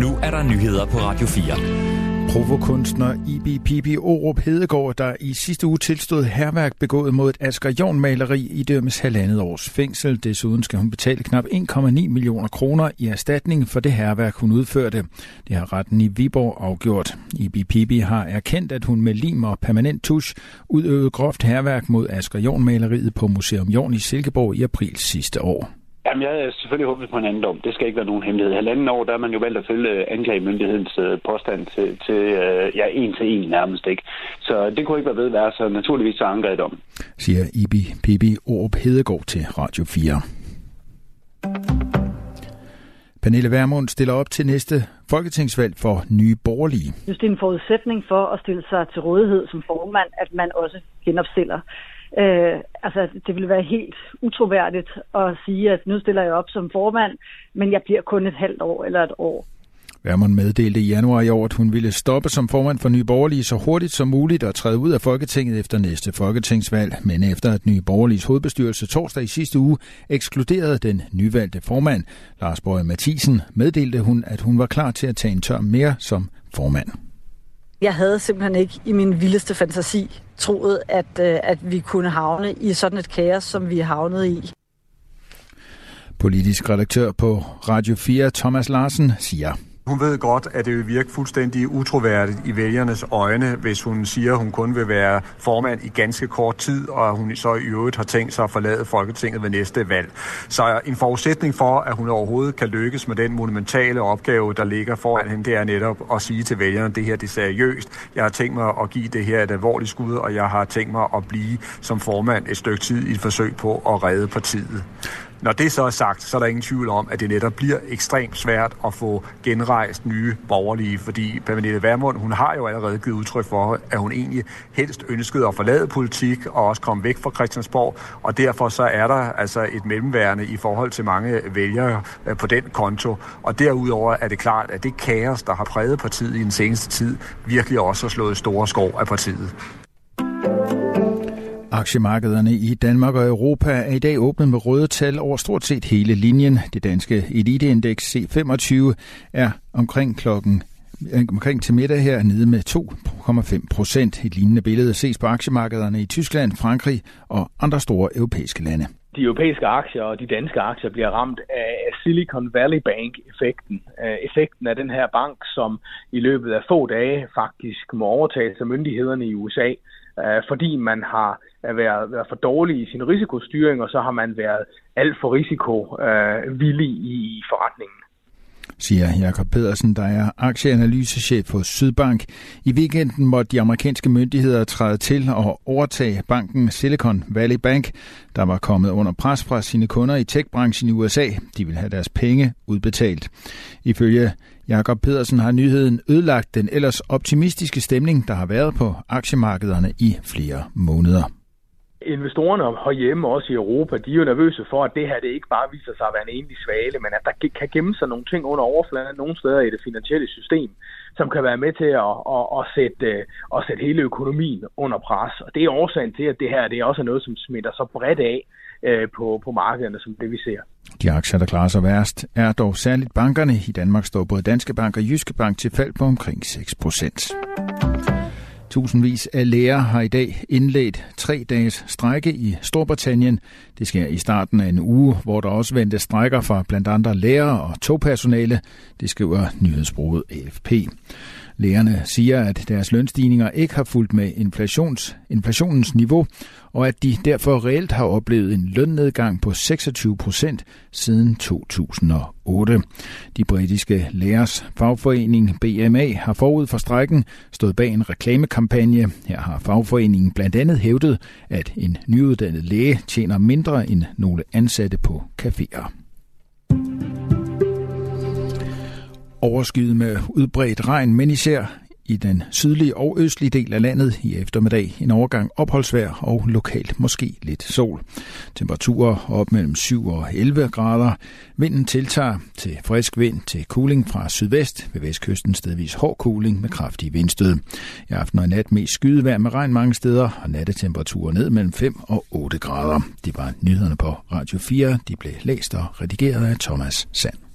Nu er der nyheder på Radio 4. Provokunstner Ibi Pibi Orup Hedegaard, der i sidste uge tilstod herværk begået mod et Asger Jorn maleri i dømmes halvandet års fængsel. Desuden skal hun betale knap 1,9 millioner kroner i erstatning for det herværk, hun udførte. Det har retten i Viborg afgjort. Ibi Pibi har erkendt, at hun med lim og permanent tusch udøvede groft herværk mod Asger Jorn maleriet på Museum Jorn i Silkeborg i april sidste år. Jamen, jeg er selvfølgelig håbet på en anden dom. Det skal ikke være nogen hemmelighed. Halvanden år, der er man jo valgt at følge anklagemyndighedens øh, påstand til, til øh, ja, en til en nærmest ikke. Så det kunne ikke være ved være, så naturligvis så anker dom. Siger Ibi Pibi Orup Hedegaard til Radio 4. Pernille Vermund stiller op til næste folketingsvalg for Nye Borgerlige. Jeg synes, det er en forudsætning for at stille sig til rådighed som formand, at man også genopstiller. Øh, altså, det ville være helt utroværdigt at sige, at nu stiller jeg op som formand, men jeg bliver kun et halvt år eller et år. Værmund meddelte i januar i år, at hun ville stoppe som formand for Nye Borgerlige så hurtigt som muligt og træde ud af Folketinget efter næste folketingsvalg. Men efter at Nye Borgerliges hovedbestyrelse torsdag i sidste uge ekskluderede den nyvalgte formand, Lars Borg Mathisen, meddelte hun, at hun var klar til at tage en tør mere som formand. Jeg havde simpelthen ikke i min vildeste fantasi troet, at, øh, at vi kunne havne i sådan et kaos, som vi er havnet i. Politisk redaktør på Radio 4, Thomas Larsen, siger. Hun ved godt, at det vil virke fuldstændig utroværdigt i vælgernes øjne, hvis hun siger, at hun kun vil være formand i ganske kort tid, og hun så i øvrigt har tænkt sig at forlade Folketinget ved næste valg. Så en forudsætning for, at hun overhovedet kan lykkes med den monumentale opgave, der ligger foran hende, det er netop at sige til vælgerne, at det her det er seriøst. Jeg har tænkt mig at give det her et alvorligt skud, og jeg har tænkt mig at blive som formand et stykke tid i et forsøg på at redde partiet. Når det så er sagt, så er der ingen tvivl om, at det netop bliver ekstremt svært at få genrejst nye borgerlige, fordi Pernille Vermund, hun har jo allerede givet udtryk for, at hun egentlig helst ønskede at forlade politik og også komme væk fra Christiansborg, og derfor så er der altså et mellemværende i forhold til mange vælgere øh, på den konto. Og derudover er det klart, at det kaos, der har præget partiet i den seneste tid, virkelig også har slået store skov af partiet. Aktiemarkederne i Danmark og Europa er i dag åbnet med røde tal over stort set hele linjen. Det danske eliteindeks C25 er omkring klokken øh, omkring til middag her nede med 2,5 procent. Et lignende billede ses på aktiemarkederne i Tyskland, Frankrig og andre store europæiske lande. De europæiske aktier og de danske aktier bliver ramt af Silicon Valley Bank-effekten. Øh, effekten af den her bank, som i løbet af få dage faktisk må overtages af myndighederne i USA øh, fordi man har øh, været, været for dårlig i sin risikostyring, og så har man været alt for risikovillig øh, i forretningen siger Jakob Pedersen, der er aktieanalysechef hos Sydbank. I weekenden måtte de amerikanske myndigheder træde til og overtage banken Silicon Valley Bank, der var kommet under pres fra sine kunder i techbranchen i USA. De vil have deres penge udbetalt. Ifølge Jakob Pedersen har nyheden ødelagt den ellers optimistiske stemning, der har været på aktiemarkederne i flere måneder. Investorerne herhjemme, også i Europa, de er jo nervøse for, at det her det ikke bare viser sig at være en enlig svale, men at der kan gemme sig nogle ting under overfladen nogle steder i det finansielle system, som kan være med til at, at, at, sætte, øh, at sætte hele økonomien under pres. Og det er årsagen til, at det her det er også noget, som smitter så bredt af øh, på, på markederne, som det vi ser. De aktier, der klarer sig værst, er dog særligt bankerne. I Danmark står både Danske Bank og Jyske Bank til fald på omkring 6 procent. Tusindvis af læger har i dag indledt tre dages strække i Storbritannien. Det sker i starten af en uge, hvor der også ventes strækker fra blandt andre lærere og togpersonale. Det skriver nyhedsbruget AFP. Lægerne siger, at deres lønstigninger ikke har fulgt med inflations, inflationens niveau, og at de derfor reelt har oplevet en lønnedgang på 26 procent siden 2008. De britiske lærers fagforening BMA har forud for strækken stået bag en reklamekampagne. Her har fagforeningen blandt andet hævdet, at en nyuddannet læge tjener mindre end nogle ansatte på caféer overskyet med udbredt regn, men især i den sydlige og østlige del af landet i eftermiddag en overgang opholdsvejr og lokalt måske lidt sol. Temperaturer op mellem 7 og 11 grader. Vinden tiltager til frisk vind til cooling fra sydvest. Ved vestkysten stedvis hård cooling med kraftige vindstød. I aften og i nat mest skydevejr med regn mange steder og nattetemperaturer ned mellem 5 og 8 grader. Det var nyhederne på Radio 4. De blev læst og redigeret af Thomas Sand.